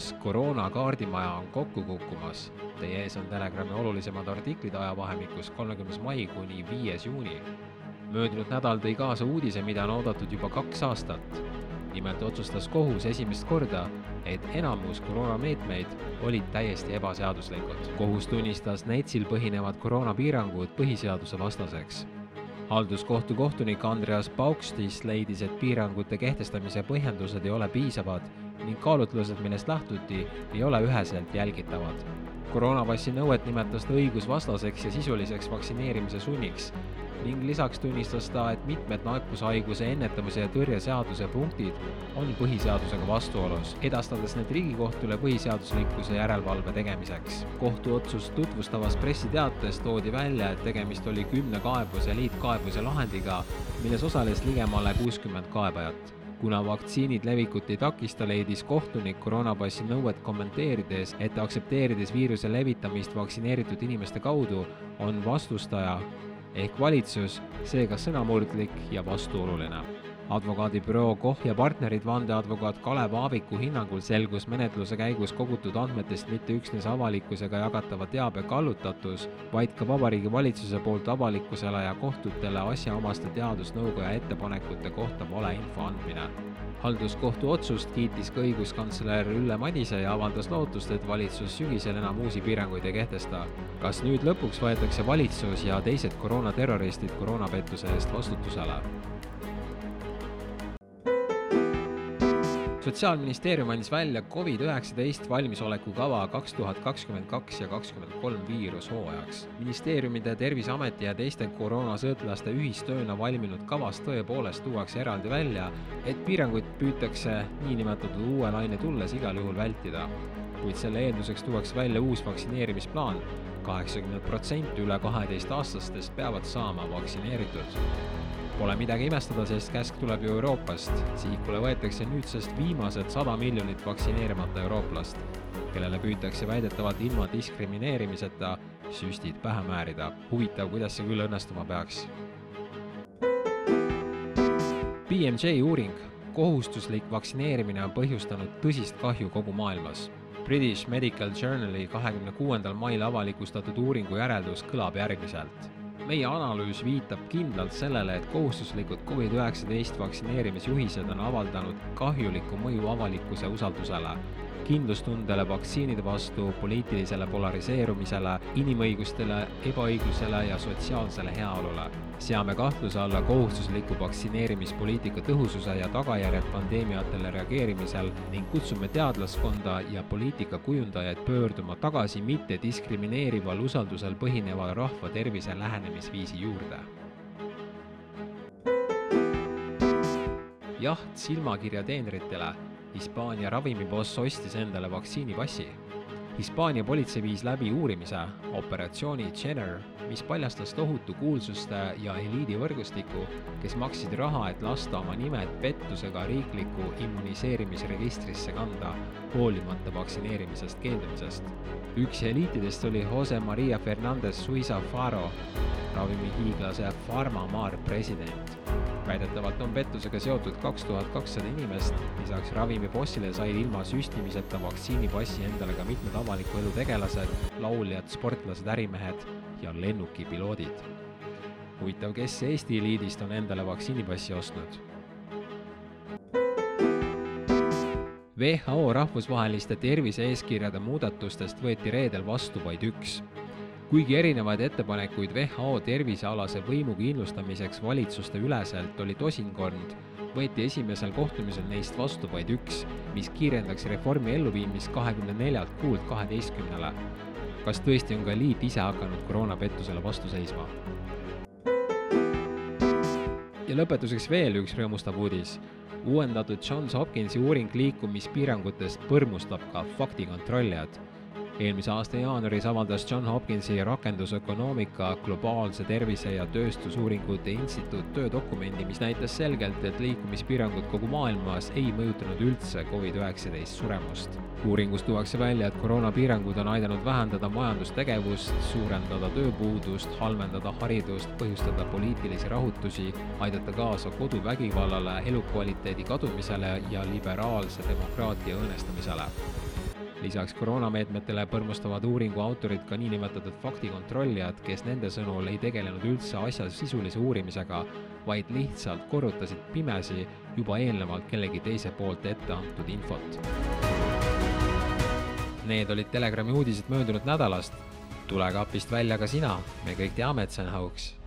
kas koroona kaardimaja on kokku kukkumas? Teie ees on Telegrami olulisemad artiklid ajavahemikus kolmekümnes mai kuni viies juuni. möödunud nädal tõi kaasa uudise, mida on oodatud juba kaks aastat. nimelt otsustas kohus esimest korda, et enamus koroonameetmeid olid täiesti ebaseaduslikud. kohus tunnistas NETS-il põhinevad koroonapiirangud põhiseaduse vastaseks halduskohtu kohtunik Andreas Paukstis leidis, et piirangute kehtestamise põhjendused ei ole piisavad ning kaalutlused, millest lähtuti, ei ole üheselt jälgitavad. koroonapassi nõuet nimetas ta õigusvastaseks ja sisuliseks vaktsineerimise sunniks ning lisaks tunnistas ta, et mitmed nakkushaiguse ennetamise ja tõrje seaduse punktid on põhiseadusega vastuolus, edastades need Riigikohtule põhiseaduslikkuse järelevalve tegemiseks. kohtuotsust tutvustavas pressiteates toodi välja, et tegemist oli kümne kaebuse liitkaebuse lahendiga, milles osales ligemale kuuskümmend kaebajat kuna vaktsiinid levikut ei takista, leidis kohtunik koroonapassi nõuet kommenteerides, et aktsepteerides viiruse levitamist vaktsineeritud inimeste kaudu, on vastustaja ehk valitsus seega sõnamurdlik ja vastuoluline. Advokaadibüroo Koh ja partnerid vandeadvokaat Kalev Aaviku hinnangul selgus menetluse käigus kogutud andmetest mitte üksnes avalikkusega jagatava teabe kallutatus, vaid ka Vabariigi Valitsuse poolt avalikkusele ja kohtutele asjaomaste teadusnõukoja ettepanekute kohta valeinfo andmine halduskohtu otsust kiitis ka õiguskantsler Ülle Madise ja avaldas lootust, et valitsus sügisel enam uusi piiranguid ei kehtesta. kas nüüd lõpuks võetakse valitsus ja teised koroonaterroristid koroonapettuse eest vastutusele? Sotsiaalministeerium andis välja Covid-19 valmisoleku kava kaks tuhat kakskümmend kaks ja kakskümmend kolm viirushooajaks. ministeeriumide, Terviseameti ja teiste koroonasõltlaste ühistööna valminud kavas tõepoolest tuuakse eraldi välja, et piiranguid püütakse niinimetatud uue laine tulles igal juhul vältida. kuid selle eelduseks tuuakse välja uus vaktsineerimisplaan, kaheksakümmend protsenti üle kaheteistaastastest peavad saama vaktsineeritud Pole midagi imestada, sest käsk tuleb ju Euroopast. sihikule võetakse nüüdsest viimased sada miljonit vaktsineerimata eurooplast, kellele püütakse väidetavalt ilma diskrimineerimiseta süstid pähe määrida. huvitav, kuidas see küll õnnestuma peaks. BMJ uuring, kohustuslik vaktsineerimine on põhjustanud tõsist kahju kogu maailmas British Medical Journali kahekümne kuuendal mail avalikustatud uuringu järeldus kõlab järgmiselt. Meie analüüs viitab kindlalt sellele, et kohustuslikud Covid-19 vaktsineerimisjuhised on avaldanud kahjulikku mõju avalikkuse usaldusele kindlustundele vaktsiinide vastu, poliitilisele polariseerumisele, inimõigustele, ebaõiglusele ja sotsiaalsele heaolule. seame kahtluse alla kohustusliku vaktsineerimispoliitika tõhususe ja tagajärjed pandeemiatele reageerimisel ning kutsume teadlaskonda ja poliitikakujundajaid pöörduma tagasi mittediskrimineerival usaldusel põhineva rahva tervise lähenemisviisi juurde jaht silmakirjateenritele Hispaania ravimiboss ostis endale vaktsiinipassi. Hispaania politsei viis läbi uurimise, operatsiooni Jenner, mis paljastas tohutu kuulsuste ja eliidivõrgustiku, kes maksid raha, et lasta oma nimed pettusega riiklikku immuniseerimisregistrisse kanda, hoolimata vaktsineerimisest keeldumisest. üks eliitidest oli Jose Maria Fernandez Suiza Faro, ravimihiiglase Pharmamar president väidetavalt on pettusega seotud kaks tuhat kakssada inimest, lisaks ravimibossile said ilma süstimiseta vaktsiinipassi endale ka mitmed avaliku elu tegelased, lauljad, sportlased, ärimehed ja lennukipiloodid. huvitav, kes Eesti eliidist on endale vaktsiinipassi ostnud? WHO rahvusvaheliste tervise-eeskirjade muudatustest võeti reedel vastu vaid üks kuigi erinevaid ettepanekuid WHO tervisealase võimu kindlustamiseks valitsuste üleselt oli tosinkond, võeti esimesel kohtumisel neist vastu vaid üks, mis kiirendaks reformi elluviimist kahekümne neljalt kuult kaheteistkümnele. kas tõesti on ka liit ise hakanud koroonapettusele vastu seisma? ja lõpetuseks veel üks rõõmustav uudis. uuendatud Johns Hopkinsi uuring liikumispiirangutest põrmustab ka faktikontrollijad eelmise aasta jaanuaris avaldas John Hopkinsi rakendusökonoomika globaalse tervise ja tööstusuuringute instituut töödokumendi, mis näitas selgelt, et liikumispiirangud kogu maailmas ei mõjutanud üldse Covid-19 suremust. uuringus tuuakse välja, et koroonapiirangud on aidanud vähendada majandustegevust, suurendada tööpuudust, halvendada haridust, põhjustada poliitilisi rahutusi, aidata kaasa koduvägivallale, elukvaliteedi kadumisele ja liberaalse demokraatia õõnestamisele lisaks koroonameetmetele põrmustavad uuringu autorid ka niinimetatud faktikontrollijad, kes nende sõnul ei tegelenud üldse asja sisulise uurimisega, vaid lihtsalt korrutasid pimesi juba eelnevalt kellegi teise poolt ette antud infot. Need olid Telegrami uudised möödunud nädalast. tule kapist välja ka sina, me kõik teame, et see on hauks